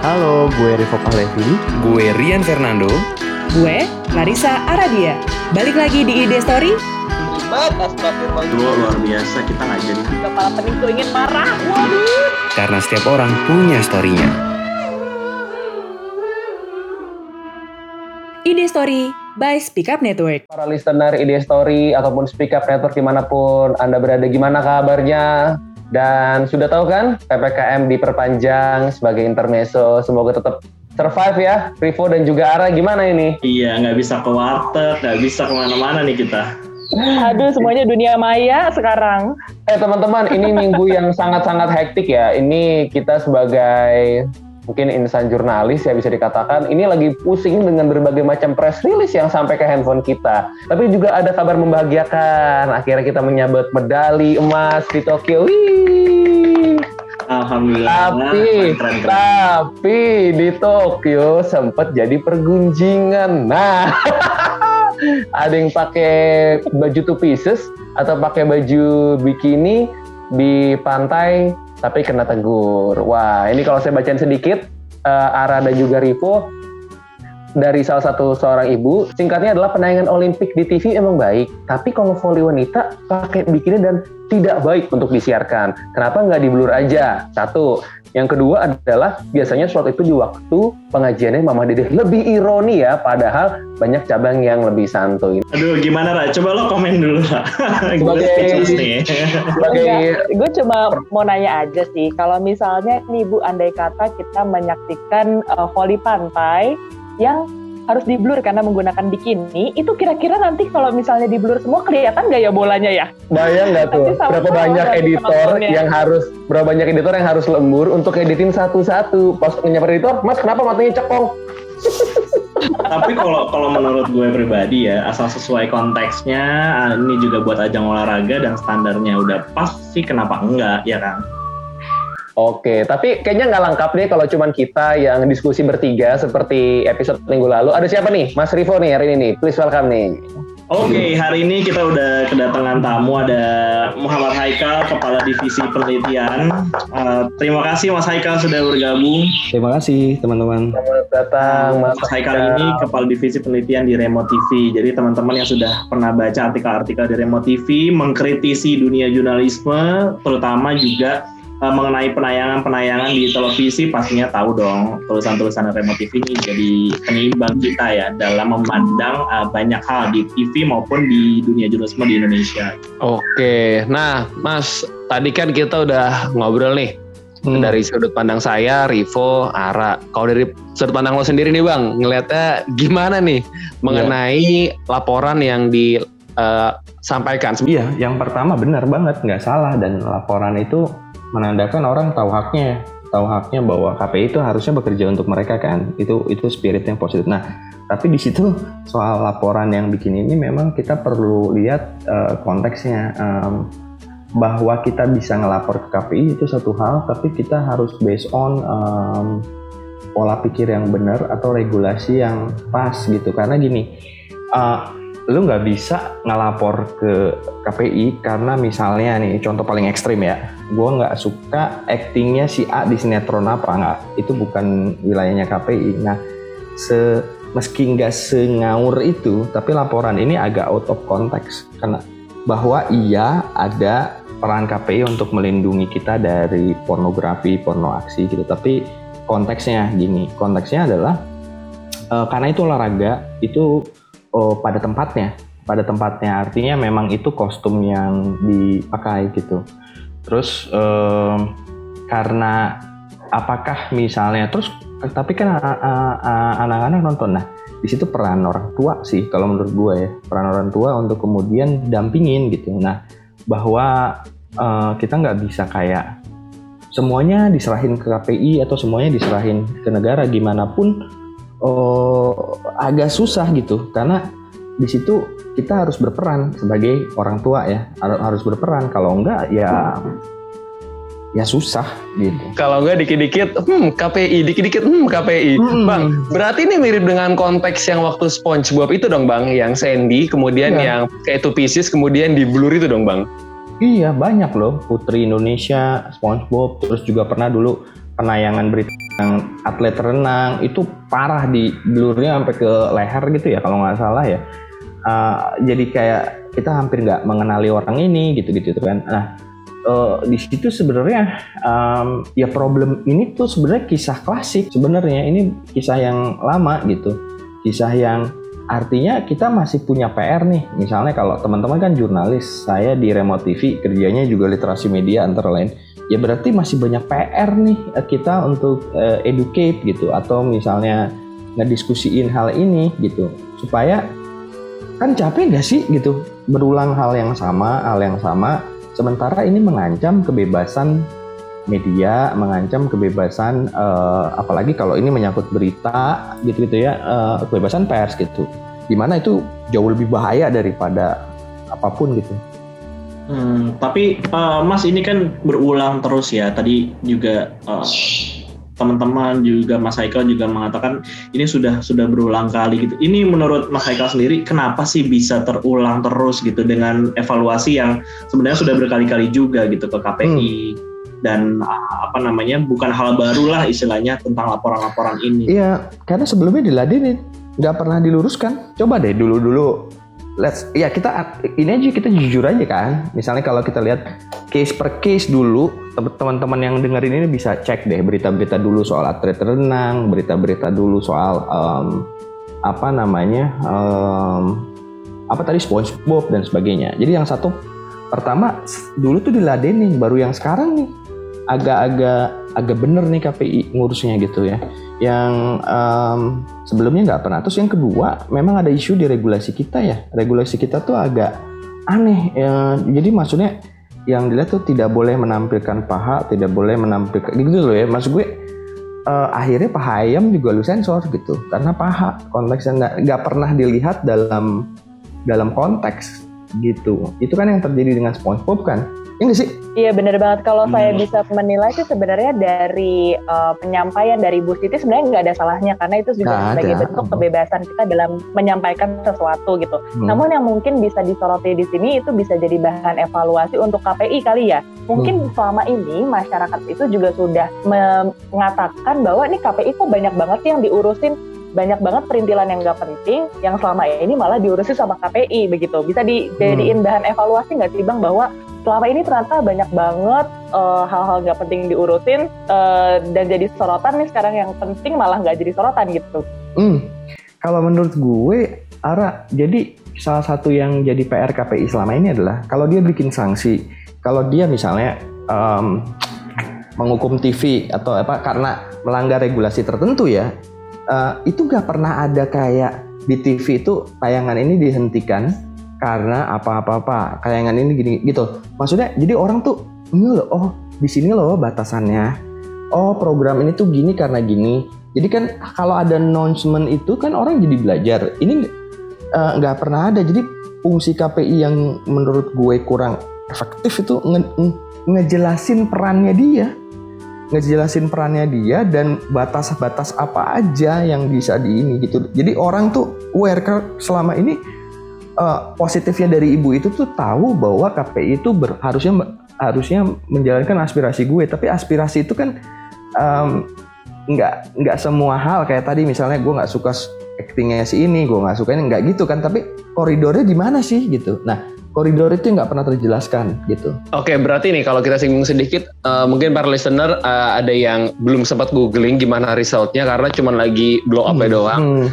Halo, gue Rivo Pahlevi. Gue Rian Fernando. Gue Larissa Aradia. Balik lagi di Ide Story. Hebat, Dua luar biasa, kita nggak jadi. Kepala pening tuh ingin marah. Waduh. Karena setiap orang punya story-nya. Ide Story by Speak Up Network. Para listener Ide Story ataupun Speak Up Network di mana pun Anda berada, gimana kabarnya? Dan sudah tahu kan, PPKM diperpanjang sebagai intermezzo. Semoga tetap survive ya, Rivo dan juga Ara. Gimana ini? Iya, nggak bisa ke warteg, nggak bisa ke mana-mana nih kita. Aduh, semuanya dunia maya sekarang. Eh teman-teman, ini minggu yang sangat-sangat hektik ya. Ini kita sebagai mungkin insan jurnalis ya bisa dikatakan ini lagi pusing dengan berbagai macam press release yang sampai ke handphone kita. Tapi juga ada kabar membahagiakan. Akhirnya kita menyabet medali emas di Tokyo. Wih. Alhamdulillah. Tapi, keren, keren. tapi di Tokyo sempat jadi pergunjingan. Nah, ada yang pakai baju two pieces atau pakai baju bikini di pantai tapi kena tegur. Wah, ini kalau saya bacain sedikit, uh, Ara dan juga Rivo dari salah satu seorang ibu, singkatnya adalah penayangan Olimpik di TV emang baik, tapi kalau voli wanita pakai bikini dan tidak baik untuk disiarkan. Kenapa nggak di blur aja? Satu. Yang kedua adalah biasanya slot itu di waktu pengajiannya Mama Dede lebih ironi ya, padahal banyak cabang yang lebih santuy. Aduh, gimana Ra? Coba lo komen dulu Ra. Gue Sebagai- speechless nih. Sebagai gue cuma mau nanya aja sih, kalau misalnya nih Bu, andai kata kita menyaksikan uh, voli pantai yang harus di blur karena menggunakan bikini, itu kira-kira nanti kalau misalnya di blur semua kelihatan nggak ya bolanya ya? Bayang nggak tuh berapa banyak editor yang harus berapa banyak editor yang harus lembur untuk editin satu-satu. Pas nyamper editor, Mas kenapa matanya cekong? Tapi kalau kalau menurut gue pribadi ya, asal sesuai konteksnya, ah, ini juga buat ajang olahraga dan standarnya udah pas sih, kenapa enggak, ya kan? Oke, tapi kayaknya nggak lengkap nih kalau cuman kita yang diskusi bertiga seperti episode minggu lalu. Ada siapa nih? Mas Rivo nih hari ini nih. Please welcome nih. Oke, hari ini kita udah kedatangan tamu ada Muhammad Haikal, Kepala Divisi Penelitian. Uh, terima kasih Mas Haikal sudah bergabung. Terima kasih teman-teman. Selamat datang, Mas. Mas Haikal ini Kepala Divisi Penelitian di Remo TV. Jadi teman-teman yang sudah pernah baca artikel-artikel di Remo TV, mengkritisi dunia jurnalisme, terutama juga uh, mengenai penayangan-penayangan di televisi, pastinya tahu dong tulisan-tulisan Remo TV ini jadi penyeimbang kita ya dalam memandang uh, banyak hal di TV maupun di dunia jurnalisme di Indonesia. Oke, nah Mas, tadi kan kita udah ngobrol nih Hmm. dari sudut pandang saya, Rivo, Ara. Kalau dari sudut pandang lo sendiri nih Bang, ngelihatnya gimana nih mengenai laporan yang disampaikan? Iya, yang pertama benar banget, nggak salah dan laporan itu menandakan orang tahu haknya, tahu haknya bahwa KPI itu harusnya bekerja untuk mereka kan. Itu itu spirit yang positif. Nah, tapi di situ soal laporan yang bikin ini memang kita perlu lihat eh, konteksnya. Em, bahwa kita bisa ngelapor ke KPI itu satu hal, tapi kita harus based on em, pola pikir yang benar atau regulasi yang pas gitu. Karena gini, eh, lu nggak bisa ngelapor ke KPI karena misalnya nih contoh paling ekstrim ya, gue nggak suka actingnya si A di sinetron apa nggak, itu bukan wilayahnya KPI. Nah, se meski nggak sengaur itu, tapi laporan ini agak out of context karena bahwa iya ada peran KPI untuk melindungi kita dari pornografi, porno aksi gitu. Tapi konteksnya gini, konteksnya adalah eh, karena itu olahraga itu oh, pada tempatnya, pada tempatnya artinya memang itu kostum yang dipakai gitu. Terus em, karena apakah misalnya terus tapi kan anak-anak nonton. Nah di situ peran orang tua sih kalau menurut gue ya. Peran orang tua untuk kemudian dampingin gitu. Nah bahwa eh, kita nggak bisa kayak semuanya diserahin ke KPI atau semuanya diserahin ke negara gimana pun oh, agak susah gitu. Karena di situ kita harus berperan sebagai orang tua ya Har- harus berperan kalau enggak ya ya susah gitu Kalau nggak dikit-dikit, hmm KPI, dikit-dikit, hmm KPI. Hmm. Bang, berarti ini mirip dengan konteks yang waktu SpongeBob itu dong Bang, yang Sandy, kemudian Iya. yang kayak Two Pieces, kemudian di blur itu dong Bang. Iya banyak loh Putri Indonesia, SpongeBob, terus juga pernah dulu penayangan berita atlet renang itu parah di blurnya sampai ke leher gitu ya kalau nggak salah ya. Uh, jadi kayak kita hampir nggak mengenali orang ini gitu-gitu kan. Nah uh, di situ sebenarnya um, ya problem ini tuh sebenarnya kisah klasik. Sebenarnya ini kisah yang lama gitu, kisah yang artinya kita masih punya PR nih. Misalnya kalau teman-teman kan jurnalis, saya di Remote TV kerjanya juga literasi media antara lain. Ya berarti masih banyak PR nih eh, kita untuk uh, educate gitu. Atau misalnya ngediskusiin hal ini gitu. Supaya kan capek gak sih gitu? Berulang hal yang sama hal yang sama. Sementara ini mengancam kebebasan media mengancam kebebasan uh, apalagi kalau ini menyangkut berita gitu gitu ya uh, kebebasan pers gitu. Di mana itu jauh lebih bahaya daripada apa pun gitu. Hmm, tapi uh, Mas ini kan berulang terus ya. Tadi juga uh, teman-teman juga Mas Haikal juga mengatakan ini sudah sudah berulang kali gitu. Ini menurut Mas Haikal sendiri kenapa sih bisa terulang terus gitu dengan evaluasi yang sebenarnya sudah berkali-kali juga gitu ke KPI hmm. dan uh, apa namanya bukan hal baru lah istilahnya tentang laporan-laporan ini. Iya, karena sebelumnya diladenin nggak pernah diluruskan. Coba deh dulu-dulu let's ya kita ini aja kita jujur aja kan. Misalnya kalau kita lihat case per case dulu teman-teman yang dengerin ini bisa cek deh berita-berita dulu soal atlet renang berita-berita dulu soal um, apa namanya um, apa tadi SpongeBob dan sebagainya. Jadi yang satu pertama dulu tuh diladenin baru yang sekarang nih. Agak-agak agak bener nih KPI ngurusnya gitu ya yang um, sebelumnya nggak pernah. Terus yang kedua, memang ada isu di regulasi kita ya. Regulasi kita tuh agak aneh. Ya, jadi maksudnya yang dilihat tuh tidak boleh menampilkan paha, tidak boleh menampilkan gitu loh ya. Maksud gue uh, akhirnya paha ayam juga lu sensor gitu karena paha konteksnya nggak pernah dilihat dalam dalam konteks gitu. Itu kan yang terjadi dengan SpongeBob kan ini iya sih? Iya benar banget. Kalau hmm. saya bisa menilai sih sebenarnya dari uh, penyampaian dari Bu Siti sebenarnya nggak ada salahnya karena itu juga nah, sebagai ada. bentuk kebebasan kita dalam menyampaikan sesuatu gitu. Hmm. Namun yang mungkin bisa disoroti di sini itu bisa jadi bahan evaluasi untuk KPI kali ya. Mungkin hmm. selama ini masyarakat itu juga sudah mengatakan bahwa ini KPI kok banyak banget yang diurusin banyak banget perintilan yang nggak penting yang selama ini malah diurusin sama KPI begitu bisa dijadiin hmm. bahan evaluasi nggak sih bang bahwa selama ini ternyata banyak banget uh, hal-hal nggak penting diurusin uh, dan jadi sorotan nih sekarang yang penting malah nggak jadi sorotan gitu. Hmm. Kalau menurut gue, Ara, jadi salah satu yang jadi PR KPI selama ini adalah kalau dia bikin sanksi, kalau dia misalnya um, menghukum TV atau apa karena melanggar regulasi tertentu ya, uh, itu nggak pernah ada kayak di TV itu tayangan ini dihentikan karena apa-apa-apa kayangan ini gini gitu. Maksudnya jadi orang tuh ini loh oh di sini loh batasannya. Oh program ini tuh gini karena gini. Jadi kan kalau ada announcement itu kan orang jadi belajar. Ini eh, nggak uh, pernah ada. Jadi fungsi KPI yang menurut gue kurang efektif itu nge ngejelasin perannya dia ngejelasin perannya dia dan batas-batas apa aja yang bisa di ini gitu. Jadi orang tuh aware selama ini uh, positifnya dari ibu itu tuh tahu bahwa KPI itu ber, harusnya harusnya menjalankan aspirasi gue. Tapi aspirasi itu kan um, nggak nggak semua hal. Kayak tadi misalnya gue nggak suka actingnya si ini gue nggak suka ini nggak gitu kan. Tapi koridornya di mana sih gitu? Nah koridor itu nggak pernah terjelaskan gitu. Oke, berarti nih kalau kita singgung sedikit, uh, mungkin para listener uh, ada yang belum sempat googling gimana resultnya karena cuma lagi blow up hmm. doang. Hmm.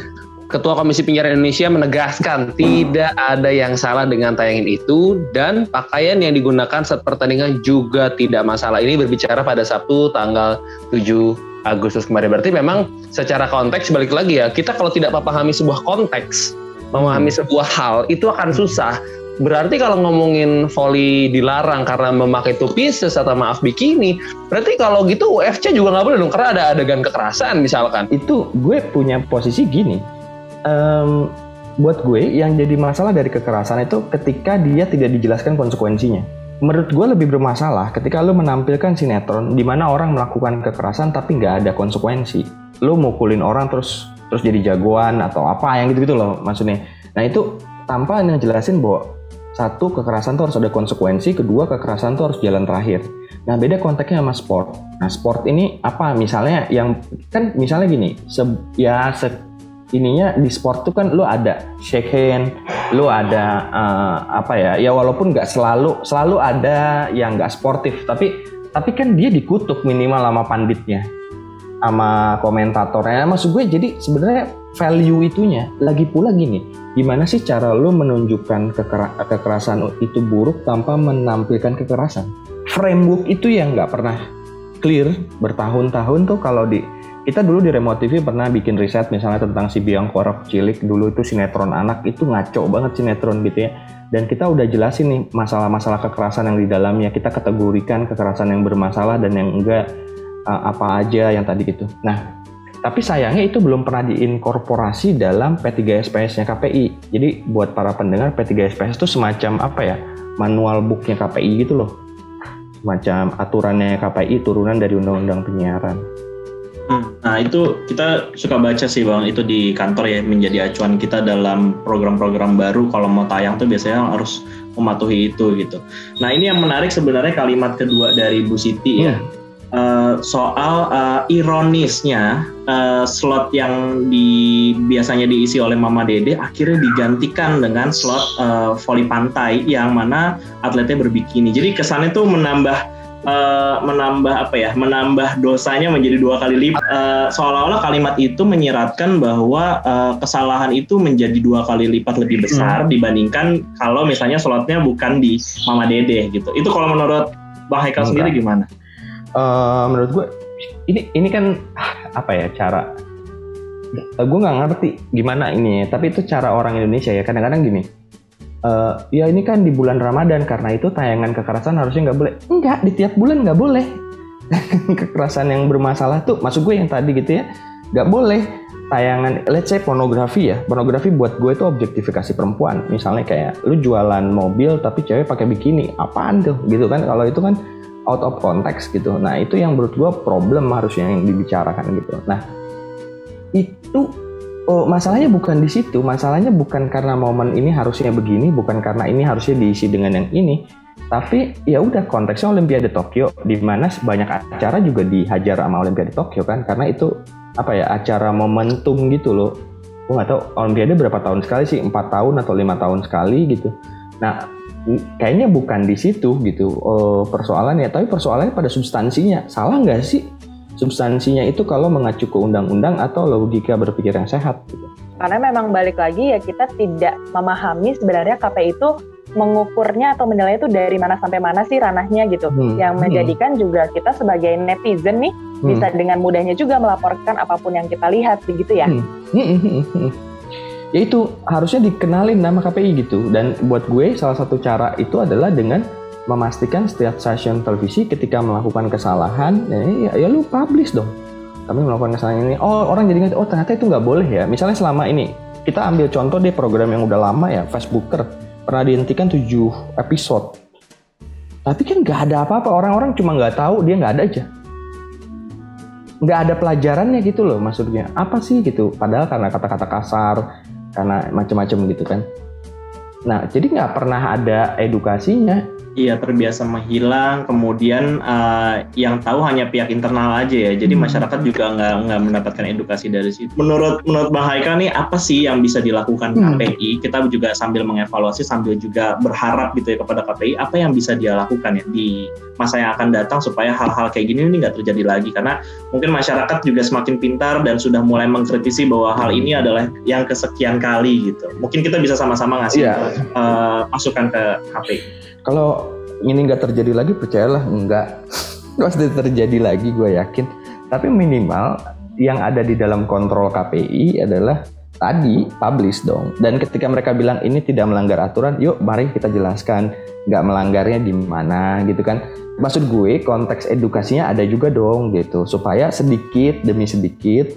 Ketua Komisi Penyiaran Indonesia menegaskan tidak ada yang salah dengan tayangan itu dan pakaian yang digunakan saat pertandingan juga tidak masalah. Ini berbicara pada Sabtu tanggal 7 Agustus kemarin. Berarti memang secara konteks balik lagi ya, kita kalau tidak memahami sebuah konteks, memahami sebuah hal itu akan susah. Berarti kalau ngomongin volley dilarang karena memakai two pieces atau maaf bikini, berarti kalau gitu UFC juga nggak boleh dong karena ada adegan kekerasan misalkan. Itu gue punya posisi gini, um, buat gue yang jadi masalah dari kekerasan itu ketika dia tidak dijelaskan konsekuensinya. Menurut gue lebih bermasalah ketika lo menampilkan sinetron di mana orang melakukan kekerasan tapi nggak ada konsekuensi. Lo mukulin orang terus terus jadi jagoan atau apa yang gitu-gitu loh maksudnya. Nah itu tanpa ngejelasin bahwa satu kekerasan tuh harus ada konsekuensi, kedua kekerasan tuh harus jalan terakhir. Nah beda konteksnya sama sport. Nah sport ini apa? Misalnya yang kan misalnya gini, se, ya se, ininya di sport tuh kan lu ada shake hand, lu ada uh, apa ya? Ya walaupun nggak selalu selalu ada yang nggak sportif, tapi tapi kan dia dikutuk minimal sama panditnya, sama komentatornya. Maksud gue jadi sebenarnya value itunya. Lagi pula gini, gimana sih cara lu menunjukkan keker kekerasan itu buruk tanpa menampilkan kekerasan? Framework itu yang nggak pernah clear bertahun-tahun tuh kalau di kita dulu di Remote TV pernah bikin riset misalnya tentang si Biang Korok Cilik dulu itu sinetron anak itu ngaco banget sinetron gitu ya. Dan kita udah jelasin nih masalah-masalah kekerasan yang di dalamnya kita kategorikan kekerasan yang bermasalah dan yang enggak uh, apa aja yang tadi gitu. Nah tapi sayangnya itu belum pernah diinkorporasi dalam P3SPS-nya KPI jadi buat para pendengar P3SPS itu semacam apa ya? Manual booknya KPI gitu loh. Semacam aturannya KPI turunan dari undang-undang penyiaran. Hmm, nah itu kita suka baca sih bang. Itu di kantor ya menjadi acuan kita dalam program-program baru. Kalau mau tayang tuh biasanya harus mematuhi itu gitu. Nah ini yang menarik sebenarnya kalimat kedua dari Bu Siti ya uh, soal uh, ironisnya uh, slot yang di biasanya diisi oleh Mama Dede akhirnya digantikan dengan slot uh, voli pantai yang mana atletnya berbikini. Jadi kesannya tuh menambah uh, menambah apa ya menambah dosanya menjadi dua kali lipat uh, seolah-olah kalimat itu menyiratkan bahwa uh, kesalahan itu menjadi dua kali lipat lebih besar hmm. dibandingkan kalau misalnya sholatnya bukan di Mama Dede gitu itu kalau menurut Bang Haikal sendiri gimana? Uh, menurut gue ini ini kan apa ya cara uh, gue nggak ngerti gimana ini tapi itu cara orang Indonesia ya kadang-kadang gini uh, ya ini kan di bulan Ramadan karena itu tayangan kekerasan harusnya nggak boleh. Enggak, di tiap bulan nggak boleh. kekerasan yang bermasalah tuh, masuk gue yang tadi gitu ya, nggak boleh tayangan, let's say pornografi ya. Pornografi buat gue itu objektifikasi perempuan. Misalnya kayak lu jualan mobil tapi cewek pakai bikini, apaan tuh gitu kan? Kalau itu kan out of context gitu. Nah itu yang menurut gue problem harusnya yang dibicarakan gitu. Nah itu oh, masalahnya bukan di situ. Masalahnya bukan karena momen ini harusnya begini, bukan karena ini harusnya diisi dengan yang ini. Tapi ya udah konteksnya Olimpiade Tokyo, di mana banyak acara juga dihajar sama Olimpiade Tokyo kan, karena itu apa ya acara momentum gitu loh. Gue nggak tahu Olimpiade berapa tahun sekali sih, empat tahun atau lima tahun sekali gitu. Nah kayaknya bukan di situ gitu oh, persoalannya, tapi persoalannya pada substansinya. Salah nggak sih substansinya itu kalau mengacu ke undang-undang atau logika berpikir yang sehat. Gitu. Karena memang balik lagi ya kita tidak memahami sebenarnya KPI itu mengukurnya atau menilai itu dari mana sampai mana sih ranahnya gitu. Hmm. Yang hmm. menjadikan hmm. juga kita sebagai netizen nih hmm. bisa dengan mudahnya juga melaporkan apa pun yang kita lihat begitu ya. Hmm. Hmm. Hmm. hmm. Ya itu harusnya dikenalin nama KPI gitu. Dan buat gue salah satu cara itu adalah dengan memastikan setiap stasiun televisi ketika melakukan kesalahan ya, ya, ya lu publish dong kami melakukan kesalahan ini oh orang jadi oh ternyata itu nggak boleh ya misalnya selama ini kita ambil contoh deh program yang udah lama ya Facebooker pernah dihentikan 7 episode tapi kan nggak ada apa-apa orang-orang cuma nggak tahu dia nggak ada aja nggak ada pelajarannya gitu loh maksudnya apa sih gitu padahal karena kata-kata kasar karena macam-macam gitu kan. Nah jadi nggak pernah ada edukasinya Iya terbiasa menghilang, kemudian uh, yang tahu hanya pihak internal aja ya. Jadi hmm. masyarakat juga nggak nggak mendapatkan edukasi dari situ. Menurut menurut Bang Haika nih apa sih yang bisa dilakukan hmm. KPI? Kita juga sambil mengevaluasi sambil juga berharap gitu ya kepada KPI apa yang bisa dia lakukan ya di masa yang akan datang supaya hal-hal kayak gini ini nggak terjadi lagi karena mungkin masyarakat juga semakin pintar dan sudah mulai mengkritisi bahwa hal ini adalah yang kesekian kali gitu. Mungkin kita bisa sama-sama ngasih yeah. Iya. uh, masukan ke KPI kalau ini nggak terjadi lagi percayalah nggak. Pasti terjadi lagi gue yakin. Tapi minimal yang ada di dalam kontrol KPI adalah tadi publish dong. Dan ketika mereka bilang ini tidak melanggar aturan yuk mari kita jelaskan. Nggak melanggarnya di mana gitu kan. Maksud gue konteks edukasinya ada juga dong gitu. Supaya sedikit demi sedikit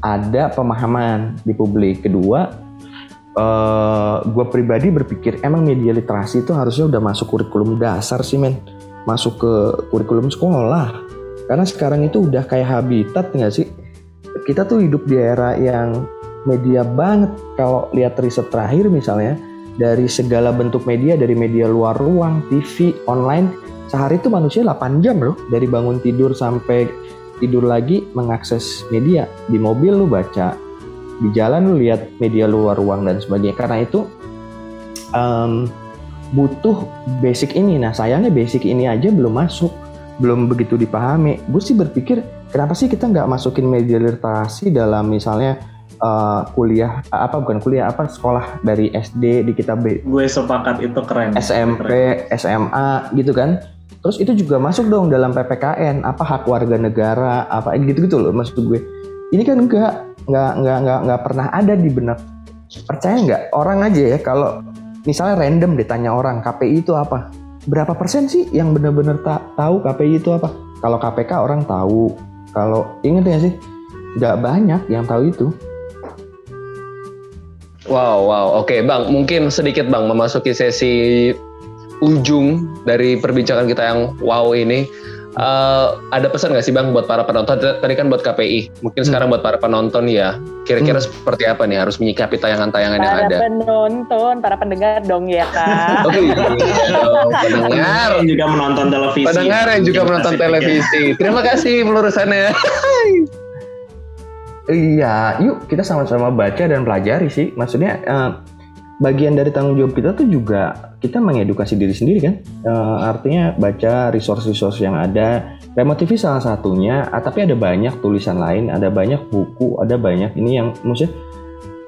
ada pemahaman di publik. Kedua uh, eh, gue pribadi berpikir emang media literasi itu harusnya udah masuk kurikulum dasar sih men. Masuk ke kurikulum sekolah. Karena sekarang itu udah kayak habitat nggak sih? Kita tuh hidup di era yang media banget. Kalau lihat riset terakhir misalnya dari segala bentuk media, dari media luar ruang, TV, online, sehari itu manusia 8 jam loh, dari bangun tidur sampai tidur lagi mengakses media. Di mobil lu baca, di jalan lu lihat media luar ruang dan sebagainya. Karena itu um, butuh basic ini. Nah sayangnya basic ini aja belum masuk, belum begitu dipahami. Gue sih berpikir kenapa sih kita nggak masukin media literasi dalam misalnya uh, kuliah apa bukan kuliah apa sekolah dari SD di kitab B. Gue sepakat itu keren. SMP, keren. SMA gitu kan. Terus itu juga masuk dong dalam PPKN apa hak warga negara apa gitu-gitu loh maksud gue. Ini kan enggak nggak nggak nggak nggak pernah ada di benak percaya nggak orang aja ya kalau misalnya random ditanya orang KPI itu apa berapa persen sih yang benar-benar tak tahu KPI itu apa kalau KPK orang tahu kalau inget ya sih nggak banyak yang tahu itu Wow, wow. Oke, Bang. Mungkin sedikit, Bang, memasuki sesi ujung dari perbincangan kita yang wow ini. Uh, ada pesan nggak sih bang buat para penonton? Tadi kan buat KPI, mungkin hmm. sekarang buat para penonton ya. Kira-kira hmm. seperti apa nih harus menyikapi tayangan-tayangan yang ada? Para penonton, para pendengar dong ya kak. oh iya, pendengar yang juga menonton televisi. Pendengar yang juga menonton televisi. Terima kasih pelurusannya. iya, yuk kita sama-sama baca dan pelajari sih. Maksudnya uh, bagian dari tanggung jawab kita tuh juga kita mengedukasi diri sendiri kan? Uh, artinya baca resource-resource yang ada. Remo TV salah satunya uh, tapi ada banyak tulisan lain ada banyak buku ada banyak ini yang maksudnya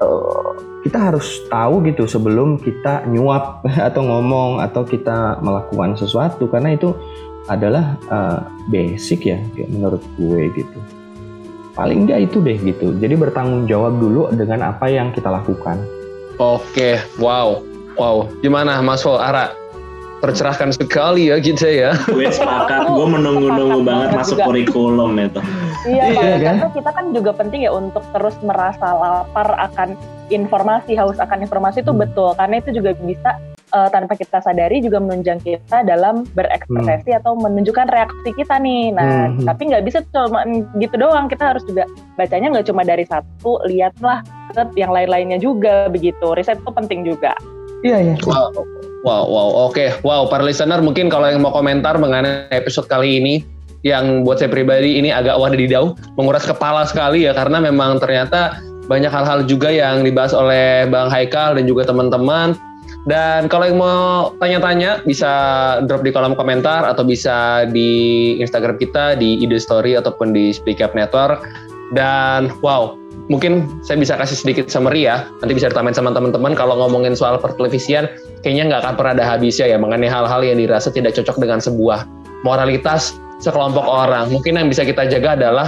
uh, kita harus tahu gitu sebelum kita nyuap atau ngomong atau kita melakukan sesuatu. Karena itu adalah uh, basic ya menurut gue gitu. Paling enggak itu deh gitu. Jadi bertanggung jawab dulu dengan apa yang kita lakukan. Oke, wow, wow. Gimana Mas Fo, Ara? Tercerahkan sekali ya kita ya. Gue sepakat, gue menunggu-nunggu banget masuk juga. kurikulum itu. Iya, iya kan? Karena kita kan juga penting ya untuk terus merasa lapar akan informasi, haus akan informasi itu hmm. betul. Karena itu juga bisa uh, tanpa kita sadari juga menunjang kita dalam berekspresi hmm. atau menunjukkan reaksi kita nih. Nah, hmm. tapi nggak bisa cuma gitu doang. Kita harus juga bacanya nggak cuma dari satu, lihatlah ke yang lain-lainnya juga begitu. Riset itu penting juga. Iya, iya. Wow. Wow, wow, oke, okay. wow, para listener mungkin kalau yang mau komentar mengenai episode kali ini, yang buat saya pribadi ini agak wadidau, menguras kepala sekali ya karena memang ternyata banyak hal-hal juga yang dibahas oleh Bang Haikal dan juga teman-teman dan kalau yang mau tanya-tanya bisa drop di kolom komentar atau bisa di Instagram kita di Ide Story ataupun di Speak Up Network. Dan wow, mungkin saya bisa kasih sedikit summary ya. Nanti bisa ditambahin sama teman-teman kalau ngomongin soal pertelevisian, kayaknya nggak akan pernah ada habisnya ya mengenai hal-hal yang dirasa tidak cocok dengan sebuah moralitas sekelompok orang. Mungkin yang bisa kita jaga adalah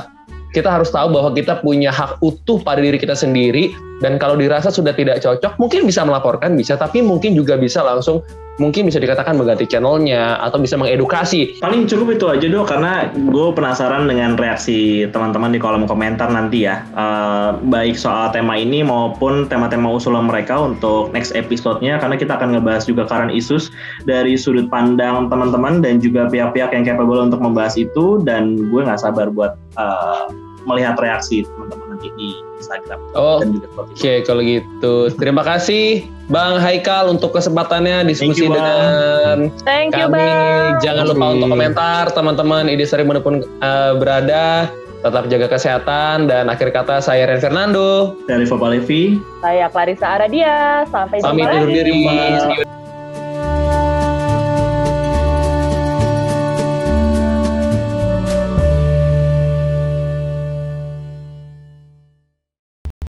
kita harus tahu bahwa kita punya hak utuh pada diri kita sendiri dan kalau dirasa sudah tidak cocok mungkin bisa melaporkan bisa tapi mungkin juga bisa langsung mungkin bisa dikatakan mengganti channelnya atau bisa mengedukasi. Paling cukup itu aja dong karena gue penasaran dengan reaksi teman-teman di kolom komentar nanti ya. Uh, baik soal tema ini maupun tema-tema usulan mereka untuk next episode-nya karena kita akan ngebahas juga current issues dari sudut pandang teman-teman dan juga pihak-pihak yang capable untuk membahas itu dan gue nggak sabar buat uh, melihat reaksi teman-teman nanti di Instagram oh, dan juga Spotify. Oke, okay, kalau gitu. Terima kasih Bang Haikal untuk kesempatannya diskusi you, dengan Thank kami. You, bang. Jangan lupa untuk komentar teman-teman ide seri pun uh, berada. Tetap jaga kesehatan dan akhir kata saya Ren Fernando. Dari Levi. Saya Clarissa Aradia. Sampai jumpa Pamit undur diri.